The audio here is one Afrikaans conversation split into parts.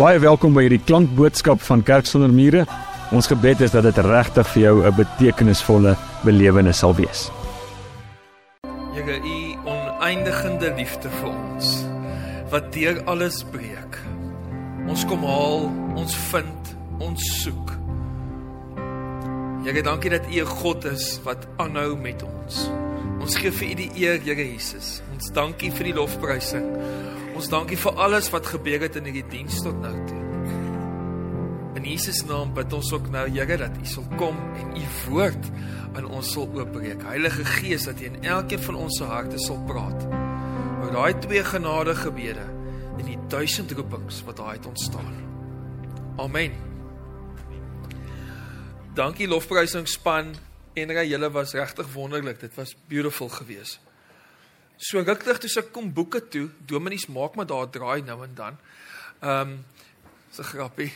Baie welkom by hierdie klankboodskap van Kerk sonder mure. Ons gebed is dat dit regtig vir jou 'n betekenisvolle belewenis sal wees. Here, u oneindigende liefde vir ons wat deur alles breek. Ons kom haal, ons vind, ons soek. Here, dankie dat u 'n God is wat aanhou met ons. Ons gee vir u die eer, Here Jesus. Ons dankie vir die lofprysing. Ons dankie vir alles wat gebeur het in hierdie diens tot nou toe. In Jesus naam bid ons ook nou, Here, dat U sal kom en U woord aan ons sal oopbreek. Heilige Gees, dat U in elkeen van ons se harte sal praat. Oor daai twee genade gebede en die duisend roepings wat daai het ontstaan. Amen. Dankie lofprysingsspan en julle was regtig wonderlik. Dit was beautiful geweest. So ruk terug toe sy kom boeke toe. Dominees maak maar daar draai nou en dan. Ehm um, so grappie.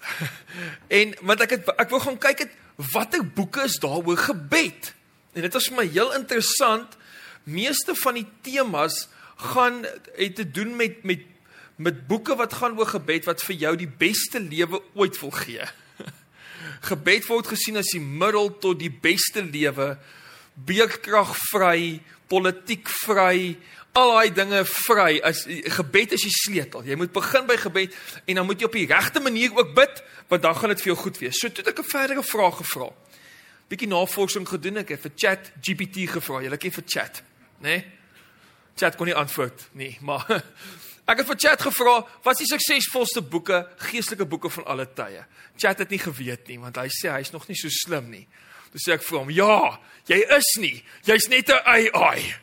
en want ek het ek wou gaan kyk het watter boeke is daaroor gebed. En dit was vir my heel interessant. Meeste van die temas gaan het te doen met met met boeke wat gaan oor gebed wat vir jou die beste lewe ooit wil gee. gebed word gesien as die middel tot die beste lewe. Beekkrag vry, politiek vry, al daai dinge vry. As gebed is die sleutel. Jy moet begin by gebed en dan moet jy op die regte manier ook bid, want dan gaan dit vir jou goed wees. So toe ek 'n verdere vraag gevra. Bietjie navorsing gedoen ek het vir Chat GPT gevra. Jy like vir Chat, né? Nee? Chat kon nie antwoord nie, maar ek het vir Chat gevra, wat is die suksesvolste boeke, geestelike boeke van alle tye? Chat het nie geweet nie, want hy sê hy's nog nie so slim nie. Toe sê ek vir hom: "Ja, jy is nie. Jy's net 'n AI."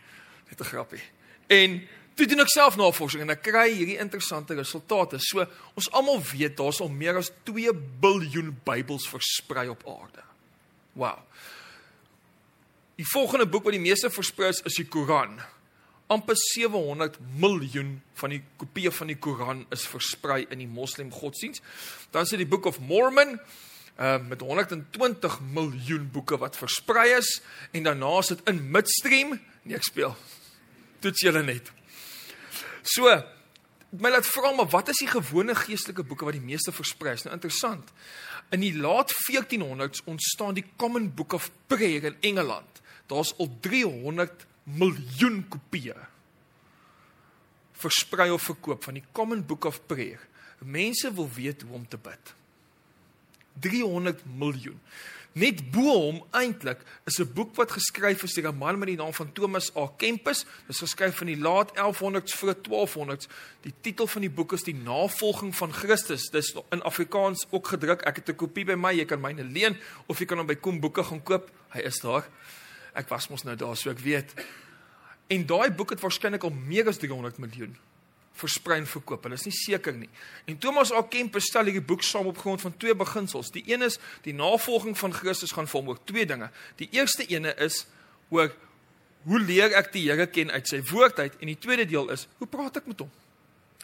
Net 'n grappie. En toe doen ek self navorsing en ek kry hierdie interessante resultate. So ons almal weet daar's al meer as 2 biljoen Bybels versprei op aarde. Wow. Die volgende boek wat die meeste versprei is, is die Koran. amper 700 miljoen van die kopieë van die Koran is versprei in die Moslem godsdiens. Dan is dit die Book of Mormon uh met 120 miljoen boeke wat versprei is en daarna is dit in midstream. Nee ek speel. Toets julle net. So my laat vra maar wat is die gewone geestelike boeke wat die meeste versprei? Is nou interessant. In die laat 1400s ontstaan die Common Book of Prayer in Engeland. Daar's al 300 miljoen kopieë versprei of verkoop van die Common Book of Prayer. Mense wil weet hoe om te bid 300 miljoen. Net bo hom eintlik is 'n boek wat geskryf is deur 'n man met die naam van Thomas A. Kempis. Dit is geskryf van die laat 1100s voor 1200s. Die titel van die boek is Die Navolging van Christus. Dis in Afrikaans ook gedruk. Ek het 'n kopie by my. Jy kan myne leen of jy kan hom by Kom Boeke gaan koop. Hy is daar. Ek was mos nou daar, so ek weet. En daai boek het waarskynlik al meer as 300 miljoen versprei en verkoop. Hulle is nie seker nie. En Thomas A. Kemp stel hierdie boek saam op grond van twee beginsels. Die een is die navolging van Christus gaan vorm oor twee dinge. Die eerste ene is oor hoe leer ek die Here ken uit sy woord uit en die tweede deel is hoe praat ek met hom?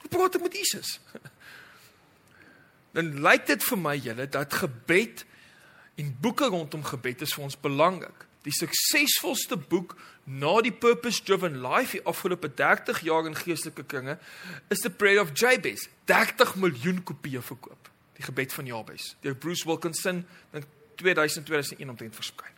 Hoe praat ek met Jesus? Dan lyk dit vir my julle dat gebed en boeke rondom gebed is vir ons belangrik die suksesvolste boek na die purpose driven life die afgelope 30 jaar in geestelike kringe is the prayer of Jabez. 30 miljoen kopieë verkoop. Die gebed van Jabez deur Bruce Wilkinson in 2000 2001 omtrent versprei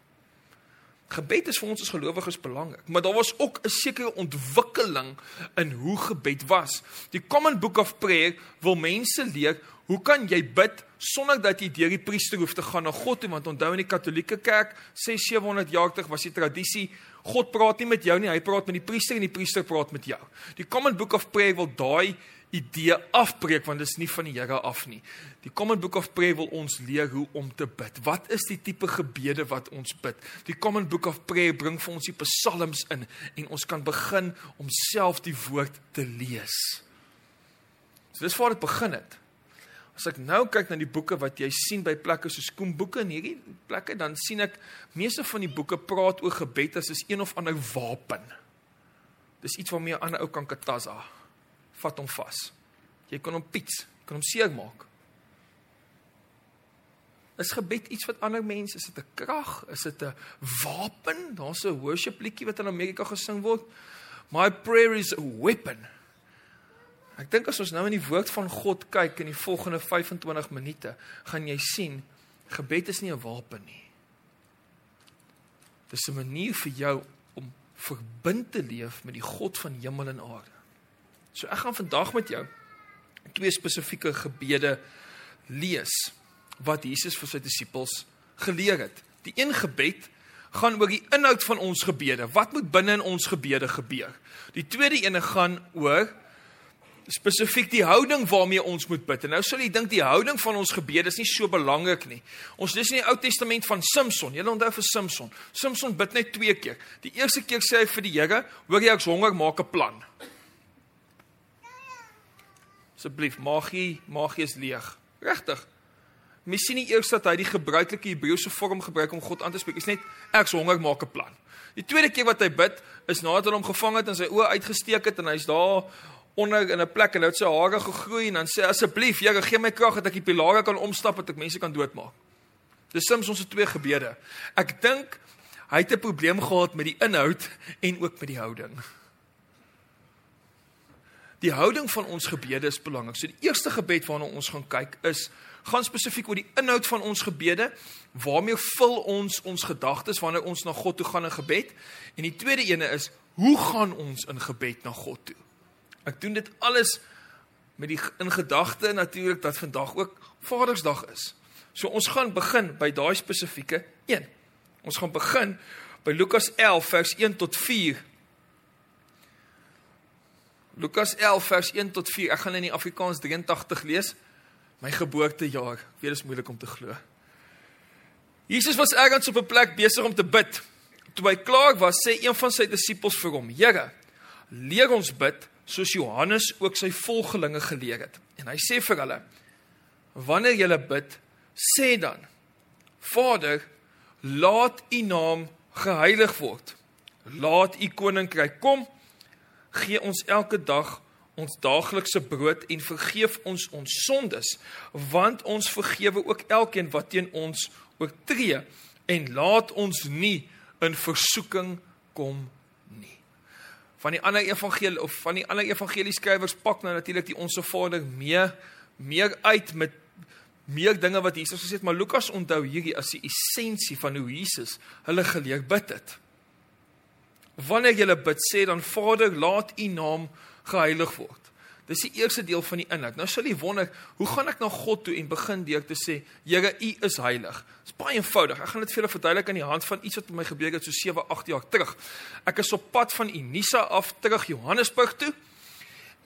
Gebed is vir ons as gelowiges belangrik, maar daar was ook 'n sekere ontwikkeling in hoe gebed was. Die Common Book of Prayer wil mense leer hoe kan jy bid sonder dat jy deur die priester hoef te gaan na God toe, want onthou in die Katolieke Kerk 6700 jaar terug was die tradisie God praat nie met jou nie, hy praat met die priester en die priester praat met jou. Die Common Book of Prayer wil daai idee afbreek want dit is nie van die Here af nie. Die Common Book of Prayer wil ons leer hoe om te bid. Wat is die tipe gebede wat ons bid? Die Common Book of Prayer bring vir ons die psalms in en ons kan begin om self die woord te lees. So dis waar dit begin het. As ek nou kyk na die boeke wat jy sien by plekke soos Koemboeke en hierdie plekke, dan sien ek meeste van die boeke praat oor gebed as 'n een of ander wapen. Dis iets waarmee 'n ander ou kan katasa vat hom vas. Jy kan hom piets, kan hom seermaak. Is gebed iets wat ander mense, is dit 'n krag, is dit 'n wapen? Daar's 'n worship liedjie wat in Amerika gesing word. My prayer is a weapon. Ek dink as ons nou in die woord van God kyk in die volgende 25 minute, gaan jy sien gebed is nie 'n wapen nie. Dit is 'n manier vir jou om verbind te leef met die God van hemel en aarde. So ek gaan vandag met jou twee spesifieke gebede lees wat Jesus vir sy disippels geleer het. Die een gebed gaan oor die inhoud van ons gebede. Wat moet binne in ons gebede gebeur? Die tweede ene gaan oor spesifiek die houding waarmee ons moet bid. En nou sal jy dink die houding van ons gebede is nie so belangrik nie. Ons lees in die Ou Testament van Samson. Jy onthou vir Samson. Samson bid net twee keer. Die eerste keer sê hy vir die Here, "Hoor jy ek's honger, maak 'n plan." Asseblief, magie, magie is leeg. Regtig. Mens sien nie eers dat hy die gebruikelike Hebreëse vorm gebruik om God aan te spreek. Dit is net ek's honger, maak 'n plan. Die tweede keer wat hy bid, is nadat hy hom gevang het en sy oë uitgesteek het en hy's daar onder in 'n plek en nou het sy hare gegroei en dan sê asseblief Here gee my krag dat ek die pilare kan omstap dat ek mense kan doodmaak. Dis Samson se twee gebede. Ek dink hy het 'n probleem gehad met die inhoud en ook met die houding. Die houding van ons gebede is belangrik. So die eerste gebed waarna ons gaan kyk is gaan spesifiek oor die inhoud van ons gebede. Waarmee vul ons ons gedagtes wanneer ons na God toe gaan in gebed? En die tweede ene is hoe gaan ons in gebed na God toe? Ek doen dit alles met die in gedagte natuurlik dat vandag ook Vadersdag is. So ons gaan begin by daai spesifieke 1. Ons gaan begin by Lukas 11 vers 1 tot 4. Lukas 11 vers 1 tot 4. Ek gaan in die Afrikaans 83 lees. My geboortejaar. Ek weet dit is moeilik om te glo. Jesus was ergens op 'n plek besig om te bid. Toe hy klaar was, sê een van sy disippels vir hom: "Here, leer ons bid." Soos Johannes ook sy volgelinge geleer het. En hy sê vir hulle: Wanneer julle bid, sê dan: Vader, laat U naam geheilig word. Laat U koninkryk kom. Gee ons elke dag ons daaglikse brood en vergeef ons ons sondes, want ons vergewe ook elkeen wat teen ons oortree en laat ons nie in versoeking kom van die ander evangelie of van die ander evangelieskrywers pak nou natuurlik die onsse Vader meer meer uit met meer dinge wat Jesus gesê het, maar Lukas onthou hierdie as die essensie van hoe Jesus hulle geleer bid het. Wanneer jy bid, sê dan Vader, laat U naam geheilig word. Dis die eerste deel van die inhoud. Nou sal jy wonder, hoe gaan ek na God toe en begin deur te sê, Here, U is heilig. Dit is baie eenvoudig. Ek gaan dit vir julle verduidelik aan die hand van iets wat met my gebeur het so 7, 8 jaar terug. Ek is op pad van Unisa af terug Johannesburg toe.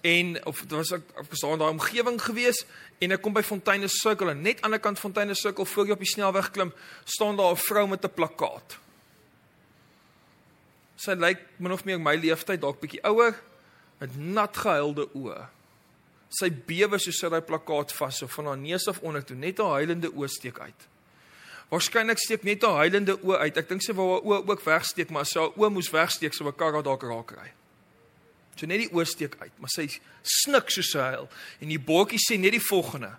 En of dit was ek in daai omgewing gewees en ek kom by Fontaine Circle en net aan die kant Fontaine Circle voor jy op die snelweg klim, staan daar 'n vrou met 'n plakkaat. Sy lyk min of meer my leeftyd, dalk bietjie ouer met nat gehuilde oë. Sy bewe soos sy daai plakkaat vas, so van haar neus af onder toe, net haar huilende oë steek uit. Waarskynlik steek net haar huilende oë uit. Ek dink sy wou haar oë ook wegsteek, maar sy oë moes wegsteek so 'n kar wat dalk raak kry. So net die oë steek uit, maar sy snik soos sy huil. En die bordjie sê net die volgende: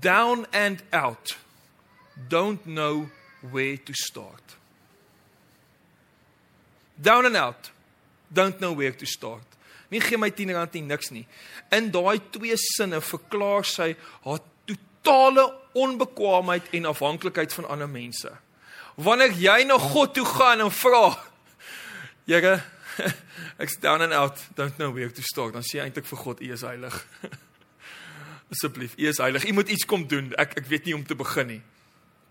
Down and out. Don't know where to start. Down and out. Don't know where to start. Nie gee my 10 rand nie niks nie. In daai twee sinne verklaar sy haar totale onbekwaamheid en afhanklikheid van ander mense. Wanneer jy na God toe gaan en vra, Here, ek's down and out, don't know where to start, dan sê jy eintlik vir God, U is heilig. Asseblief, U is heilig. U moet iets kom doen. Ek ek weet nie om te begin nie.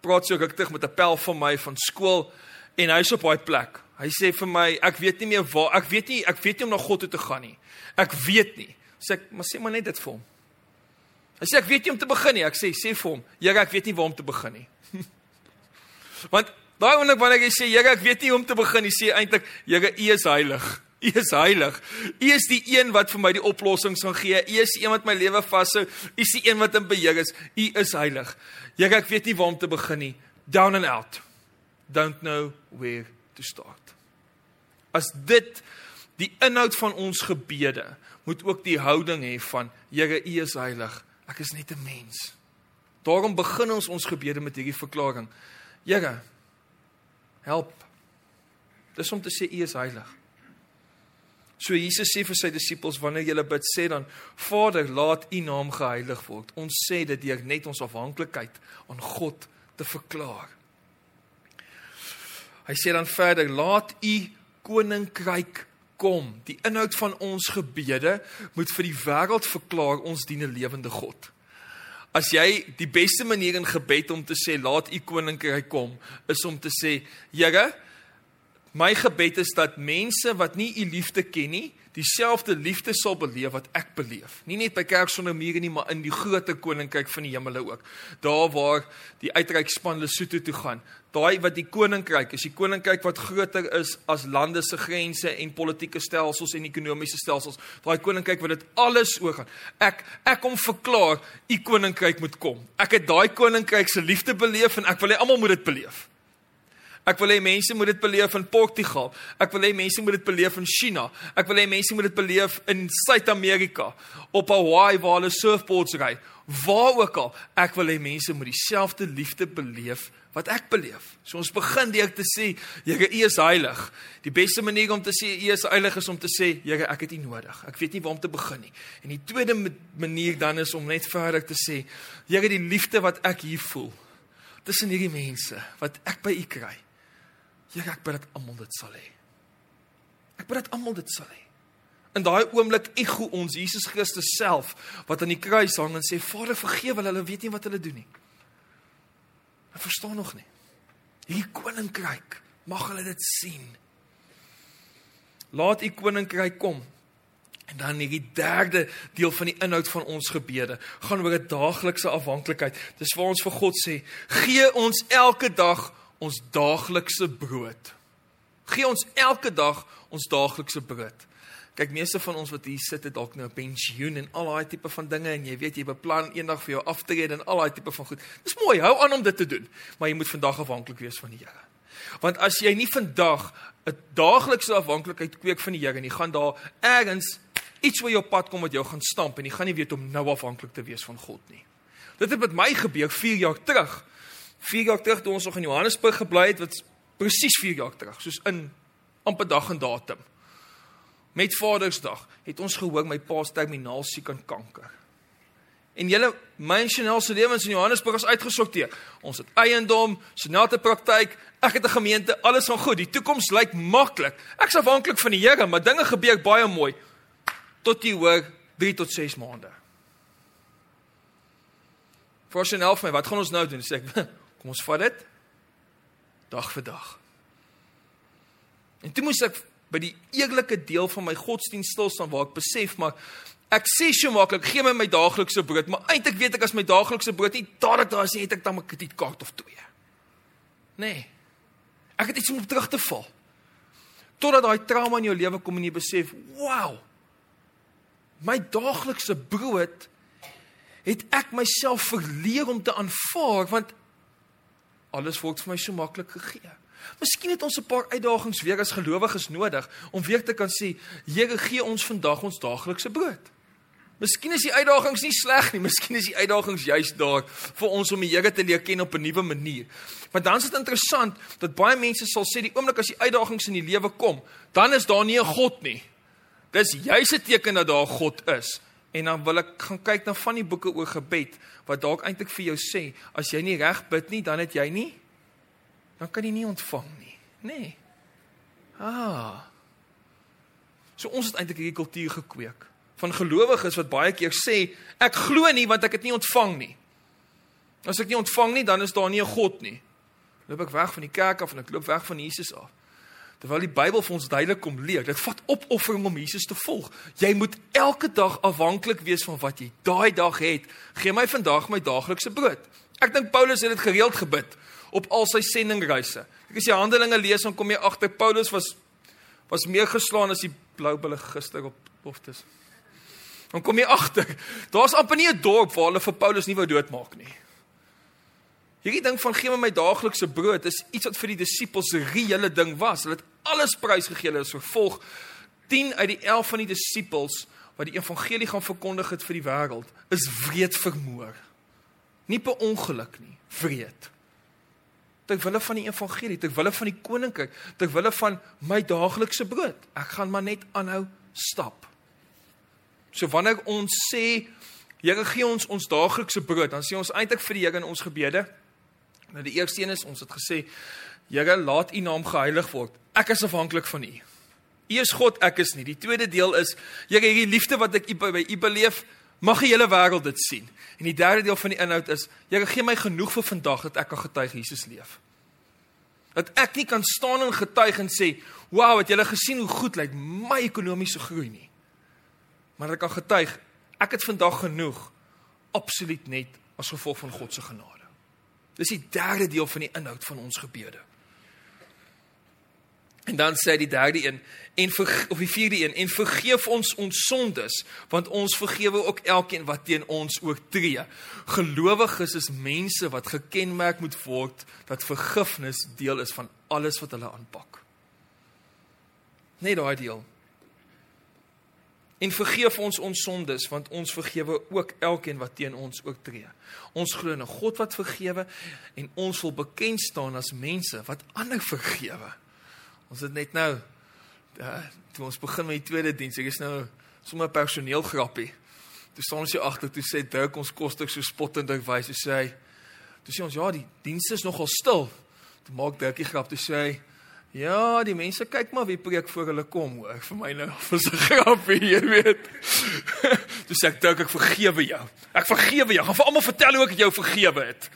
Praat so ek terug met 'n pel van my van skool en hy's op daai plek. Hy sê vir my, ek weet nie meer waar, ek weet nie, ek weet nie om na God toe te gaan nie. Ek weet nie. Sê ek, maar sê maar net dit vir hom. Hy sê ek weet nie om te begin nie. Ek sê sê vir hom, Here, ek weet nie waar om te begin nie. Want daai oomblik wanneer jy sê Here, ek weet nie hoe om te begin nie, sê eintlik, Here, U is heilig. U is heilig. U is die een wat vir my die oplossings gaan gee. U is die een wat my lewe vashou. U is die een wat in beheer is. U is heilig. Here, ek weet nie waar om te begin nie. Down and out. Don't know where to start. As dit die inhoud van ons gebede moet ook die houding hê van Here U is heilig. Ek is net 'n mens. Daarom begin ons ons gebede met hierdie verklaring. Here help. Dis om te sê U is heilig. So Jesus sê vir sy disippels wanneer julle bid sê dan Vader laat u naam geheilig word. Ons sê dit deur net ons afhanklikheid aan God te verklaar. Hy sê dan verder laat u koninkryk kom. Die inhoud van ons gebede moet vir die wêreld verklaar ons dien 'n lewende God. As jy die beste manier in gebed om te sê laat u koninkryk kom is om te sê Here My gebed is dat mense wat nie u liefde ken nie, dieselfde liefde sal beleef wat ek beleef. Nie net by kerk sonder mure nie, maar in die groter koninkryk van die hemele ook. Daar waar die uitreikspan Lesotho toe gaan. Daai wat die koninkryk is, die koninkryk wat groter is as lande se grense en politieke stelsels en ekonomiese stelsels. Daai koninkryk wat dit alles oorgaan. Ek ek kom verklaar, u koninkryk moet kom. Ek het daai koninkryk se liefde beleef en ek wil hê almal moet dit beleef. Ek wil hê mense moet dit beleef in Portugal. Ek wil hê mense moet dit beleef in China. Ek wil hê mense moet dit beleef in Suid-Amerika, op Hawaii waar hulle surfboards ry. Waar ook al, ek wil hê mense moet dieselfde liefde beleef wat ek beleef. So ons begin deur te sê, Here, U is heilig. Die beste manier om te sê U is heilig is om te sê, Here, ek het U nodig. Ek weet nie waar om te begin nie. En die tweede manier dan is om net verder te sê, Here, die liefde wat ek hier voel tussen hierdie mense wat ek by U kry. Here, ek bid dat almal dit sal hê. Ek bid dat almal dit sal hê. In daai oomblik ego ons Jesus Christus self wat aan die kruis hang en sê Vader vergewe hulle, hulle weet nie wat hulle doen nie. Hulle verstaan nog nie. Hierdie koninkryk, mag hulle dit sien. Laat u koninkryk kom. En dan hierdie derde deel van die inhoud van ons gebede gaan oor 'n daaglikse afhanklikheid. Dis waar ons vir God sê, gee ons elke dag ons daaglikse brood. Gee ons elke dag ons daaglikse brood. Kyk, meeste van ons wat hier sit het dalk nou 'n pensioen en al daai tipe van dinge en jy weet jy beplan eendag vir jou aftrede en al daai tipe van goed. Dis mooi, hou aan om dit te doen, maar jy moet vandag afhanklik wees van die Here. Want as jy nie vandag 'n daaglikse afhanklikheid kweek van die Here nie, gaan daar ergens iets waar jou pad kom wat jou gaan stamp en jy gaan nie weet om nou afhanklik te wees van God nie. Dit het met my gebeur 4 jaar terug. 4 jaar terug toe ons nog in Johannesburg gebly het, wat presies 4 jaar terug, soos in amper dag en datum. Met Vadersdag het ons gehoor my pa se terminaal siek aan kanker. En julle mensioneel se lewens in Johannesburg is uitgesorteer. Ons het eiendom, senate praktyk, ek het 'n gemeente, alles gaan goed. Die toekoms lyk maklik. Ek's afhanklik van die Here, maar dinge gebeur baie mooi. Tot jy hoor 3 tot 6 maande. Voorsien vir my, wat gaan ons nou doen? Sê ek, Kom ons vat dit dag vir dag. En toe moes ek by die eerlike deel van my godsdienst stil staan waar ek besef maar ek sê so maklik gee my my daaglikse brood, maar eintlik weet ek as my daaglikse brood nie dadelik daar is nie, het ek dan 'n kredietkaart of twee. Nee. Ek het iets om op terug te val. Totdat daai trauma in jou lewe kom en jy besef, "Wow. My daaglikse brood het ek myself verleer om te aanvaar want alles word vir my so maklik gegee. Miskien het ons 'n paar uitdagings weer as gelowiges nodig om weer te kan sê, Here, gee ons vandag ons daaglikse brood. Miskien is die uitdagings nie sleg nie, miskien is die uitdagings juist daar vir ons om die Here te leer ken op 'n nuwe manier. Maar dan is dit interessant dat baie mense sal sê die oomblik as die uitdagings in die lewe kom, dan is daar nie 'n God nie. Dis juist 'n teken dat daar 'n God is. En dan wil ek gaan kyk na van die boeke oor gebed wat dalk eintlik vir jou sê as jy nie reg bid nie, dan het jy nie dan kan jy nie ontvang nie, nê? Nee. Ah. So ons het eintlik hierdie kultuur gekweek van gelowiges wat baie keer sê ek glo nie want ek het nie ontvang nie. As ek nie ontvang nie, dan is daar nie 'n God nie. Loop ek weg van die kerk af en ek loop weg van Jesus af. Terwyl die Bybel vir ons duidelik kom leer, dit vat opoffering om Jesus te volg. Jy moet elke dag afhanklik wees van wat jy daai dag het. Gee my vandag my daaglikse brood. Ek dink Paulus het dit gereeld gebid op al sy sendingreise. Ek as jy Handelinge lees, dan kom jy agter Paulus was was meer geslaan as die blou bulle gister op Boftes. Dan kom jy agter, daar's amper nie 'n dorp waar hulle vir Paulus nie wou doodmaak nie. Hierdie ding van gee my my daaglikse brood is iets wat vir die disippels 'n reële ding was. Hulle het alles prysgegee. Hulle is vervolg 10 uit die 11 van die disippels wat die evangelie gaan verkondig het vir die wêreld is wreed vermoor. Nie per ongeluk nie, wreed. Ter wille van die evangelie, ter wille van die koninkryk, ter wille van my daaglikse brood. Ek gaan maar net aanhou stap. So wanneer ons sê Here gee ons ons daaglikse brood, dan sê ons eintlik vir die Here in ons gebede. Nou die eerste een is ons het gesê Here laat U naam geheilig word. Ek is afhanklik van U. U is God, ek is nie. Die tweede deel is Here hierdie liefde wat ek by U beleef, mag die hele wêreld dit sien. En die derde deel van die inhoud is Here gee my genoeg vir vandag dat ek kan getuig Jesus leef. Dat ek nie kan staan en getuig en sê, "Wow, het julle gesien hoe goed lyk my ekonomiese groei nie?" Maar dat ek kan getuig, ek het vandag genoeg absoluut net as gevolg van God se genade. Dis die derde deel van die inhoud van ons gebede. En dan sê die derde een en ver, of die vierde een en vergeef ons ons sondes want ons vergewe ook elkeen wat teen ons oortree. Gelowiges is mense wat gekenmerk moet word dat vergifnis deel is van alles wat hulle aanpak. Net daai deel. En vergeef ons ons sondes want ons vergewe ook elkeen wat teen ons oortree. Ons glo in 'n God wat vergewe en ons wil bekend staan as mense wat ander vergewe. Ons het net nou ja, toe ons begin met die tweede diens, ek is nou sommer personeel grappie. Toe staan ons hier agter toe sê Dirk ons kostek so spottend wys en sê toe sê ons ja, die diens is nogal stil. Toe maak Dirkie grap toe sê Ja, die mense kyk maar wie preek voor hulle kom, hoor. Vir my nou vir 'n grapie, jy weet. Toe sê ek, "Dirk, ek vergewe jou. Ek vergewe jou. Gaan vir almal vertel hoe ek jou vergewe het."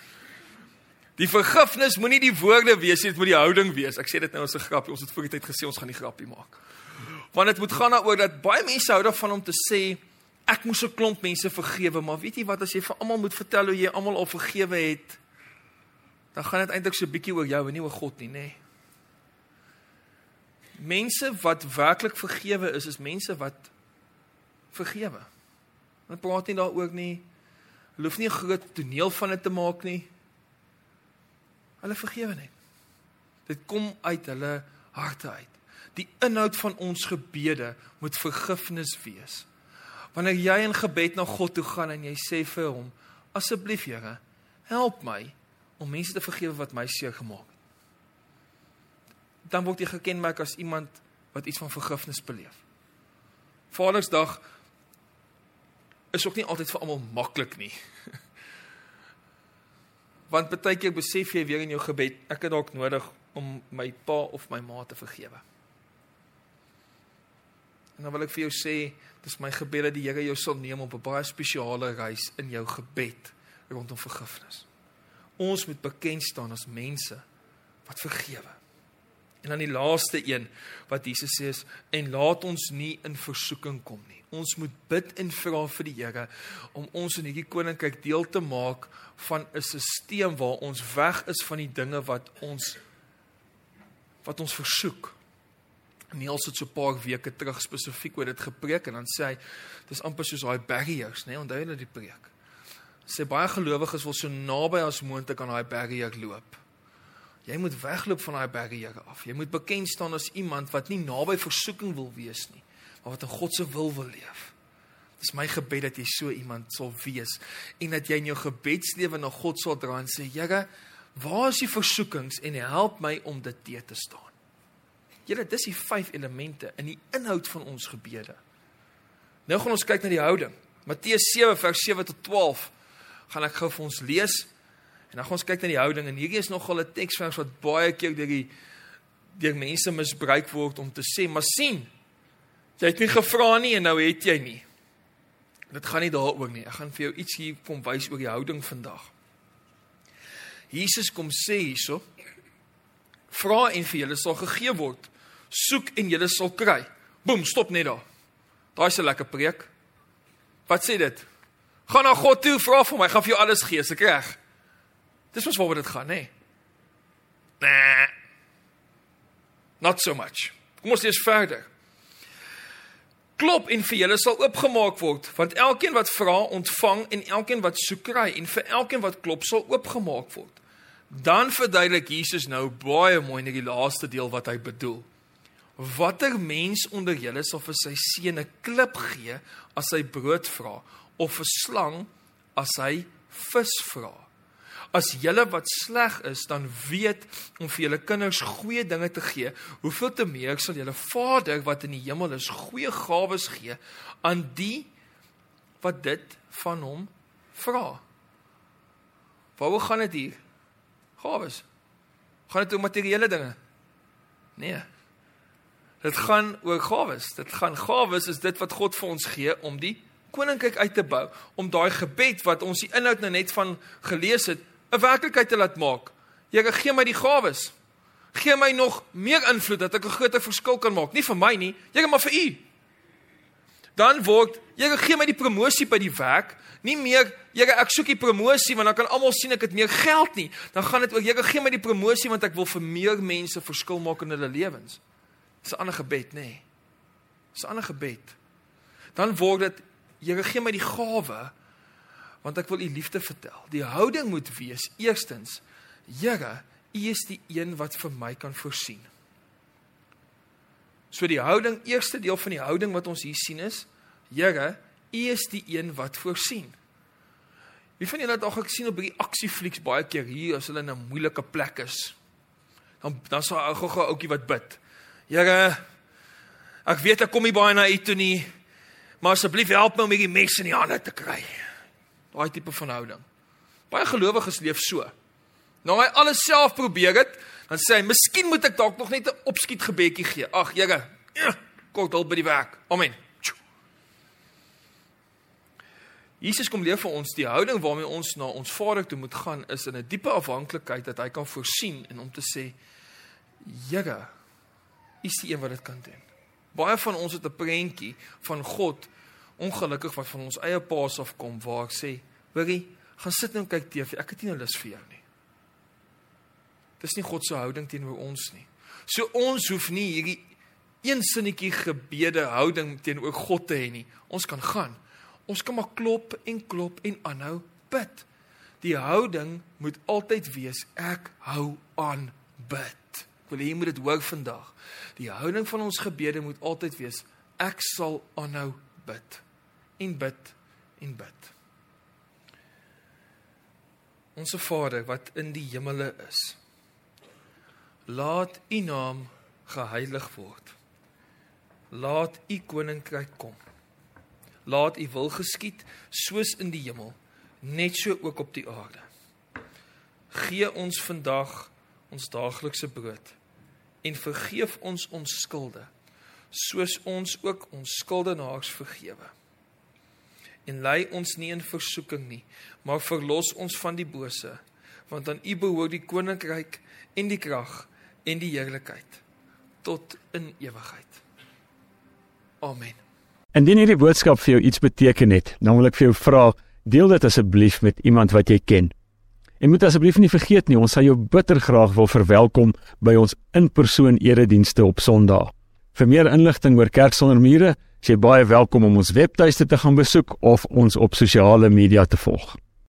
Die vergifnis moenie die woorde wees nie, dit moet die houding wees. Ek sê dit nou as 'n grappie. Ons het voor die tyd gesê ons gaan nie grappie maak. Want dit moet gaan daaroor dat baie mense hou daarvan om te sê ek moes 'n klomp mense vergewe, maar weet jy wat as jy vir almal moet vertel hoe jy almal al vergewe het, dan gaan dit eintlik so bietjie oor jou en nie oor God nie, nê? Nee. Mense wat werklik vergewe is, is mense wat vergewe. Hulle praat nie daaroor nie. Hulle hoef nie 'n groot toneel van dit te maak nie. Hulle vergewe net. Dit kom uit hulle harte uit. Die inhoud van ons gebede moet vergifnis wees. Wanneer jy in gebed na God toe gaan en jy sê vir hom, asseblief Here, help my om mense te vergewe wat my seer gemaak het. Dan word jy gekenmerk as iemand wat iets van vergifnis beleef. Vadersdag is ook nie altyd vir almal maklik nie. Want baie keer besef jy weer in jou gebed, ek het dalk nodig om my pa of my ma te vergewe. En dan wil ek vir jou sê, dis my gebed dat die Here jou sal neem op 'n baie spesiale reis in jou gebed rondom vergifnis. Ons moet bekend staan as mense wat vergewe. En dan die laaste een wat Jesus sê is en laat ons nie in versoeking kom nie. Ons moet bid en vra vir die Here om ons in hierdie koninkryk deel te maak van 'n stelsel waar ons weg is van die dinge wat ons wat ons versoek. Niels het so 'n paar weke terug spesifiek oor dit gepreek en dan sê hy dis amper soos daai barriers, né? Nee? Onthou jy die preek? Sê baie gelowiges wil so naby as moontlik aan daai barrier loop. Jy moet wegloop van daai barriere af. Jy moet bekend staan as iemand wat nie naby versoeking wil wees nie maar wat in God se wil wil leef. Dis my gebed dat jy so iemand sal wees en dat jy in jou gebedslewe na God sal dra en sê Here, waar is die versoekings en help my om dit te te staan. Julle, dis die vyf elemente in die inhoud van ons gebede. Nou gaan ons kyk na die houding. Matteus 7 vers 7 tot 12 gaan ek gou vir ons lees en dan gaan ons kyk na die houding en hierdie is nogal 'n teksvers wat baie keer deur die deur mense misbruik word om te sê, maar sien, Jy het nie gevra nie en nou het jy nie. Dit gaan nie daaroor nie. Ek gaan vir jou iets hier kom wys oor die houding vandag. Jesus kom sê hierso: Vra en vir julle sal gegee word. Soek en julle sal kry. Boem, stop net daar. Daai's 'n lekker preek. Wat sê dit? Gaan na God toe, vra vir my, gaan vir jou alles gee, se reg. Dis mos waaroor dit gaan, nê? Nee. Not so much. Kom ons lees verder. Klop en vir julle sal oopgemaak word, want elkeen wat vra, ontvang en elkeen wat soek kry en vir elkeen wat klop sal oopgemaak word. Dan verduidelik Jesus nou baie mooi in die laaste deel wat hy bedoel. Watter mens onder julle sal vir sy seun 'n klip gee as hy brood vra of 'n slang as hy vis vra? As julle wat sleg is, dan weet om vir julle kinders goeie dinge te gee, hoeveel te meer sal julle Vader wat in die hemel is, goeie gawes gee aan die wat dit van hom vra. Waaroor gaan dit hier? Gawes. Gaan dit oor materiële dinge? Nee. Dit gaan oor gawes. Dit gaan gawes is dit wat God vir ons gee om die koninkryk uit te bou, om daai gebed wat ons die inhoud nou net van gelees het, 'n werklikheid te laat maak. Here, gee my die gawes. Gee my nog meer invloed dat ek 'n groter verskil kan maak, nie vir my nie, Here, maar vir U. Dan word, Here, gee my die promosie by die werk, nie meer, Here, ek soek die promosie want dan kan almal sien ek het meer geld nie. Dan gaan dit oor, Here, gee my die promosie want ek wil vir meer mense verskil maak in hulle lewens. Dis 'n ander gebed, nê? Nee. Dis 'n ander gebed. Dan word dit Here gee my die gawe want ek wil u liefde vertel. Die houding moet wees eerstens Here, u is die een wat vir my kan voorsien. So die houding, eerste deel van die houding wat ons hier sien is Here, u is die een wat voorsien. Wie van julle het al gesien op hierdie aksieflieks baie keer hier as hulle in 'n moeilike plek is? Dan dan sal 'n ou gou ouetjie wat bid. Here, ek weet ek kom nie baie na u toe nie, maar asseblief help my om hierdie mes in die hande te kry. Daai tipe van houding. Baie gelowiges leef so. Nou hy alles self probeer het, dan sê hy, "Miskien moet ek dalk nog net 'n opskiet gebedjie gee." Ag, Here, kort hulp by die werk. Amen. Jesus kom leer vir ons die houding waarmee ons na ons Vader toe moet gaan is in 'n diepe afhanklikheid dat hy kan voorsien en om te sê, "Here, U is die een wat dit kan doen." Baie van ons het 'n prentjie van God ongelukkig wat van ons eie paas af kom waar ek sê, "Hoorie, gaan sit nou en kyk TV. Ek het nie nou lus vir jou nie." Dis nie God se houding teenoor ons nie. So ons hoef nie hierdie een sinnetjie gebede houding teenoor God te hê nie. Ons kan gaan. Ons kan maar klop en klop en aanhou bid. Die houding moet altyd wees ek hou aan bid. Ek wil hê jy moet dit hoor vandag. Die houding van ons gebede moet altyd wees ek sal aanhou bid en bid en bid. Onse Vader wat in die hemele is. Laat U naam geheilig word. Laat U koninkryk kom. Laat U wil geskied soos in die hemel, net so ook op die aarde. Gee ons vandag ons daaglikse brood en vergeef ons ons skulde soos ons ook ons skuldenaars vergewe. En lei ons nie in versoeking nie, maar verlos ons van die bose, want aan U behoort die koninkryk en die krag en die heerlikheid tot in ewigheid. Amen. Indien hierdie boodskap vir jou iets beteken het, dan wil ek vir jou vra, deel dit asseblief met iemand wat jy ken. En moet asseblief nie vergeet nie, ons sal jou bitter graag wil verwelkom by ons in-persoon eredienste op Sondag. Vir meer inligting oor Kerk sonder mure, is jy baie welkom om ons webtuiste te gaan besoek of ons op sosiale media te volg.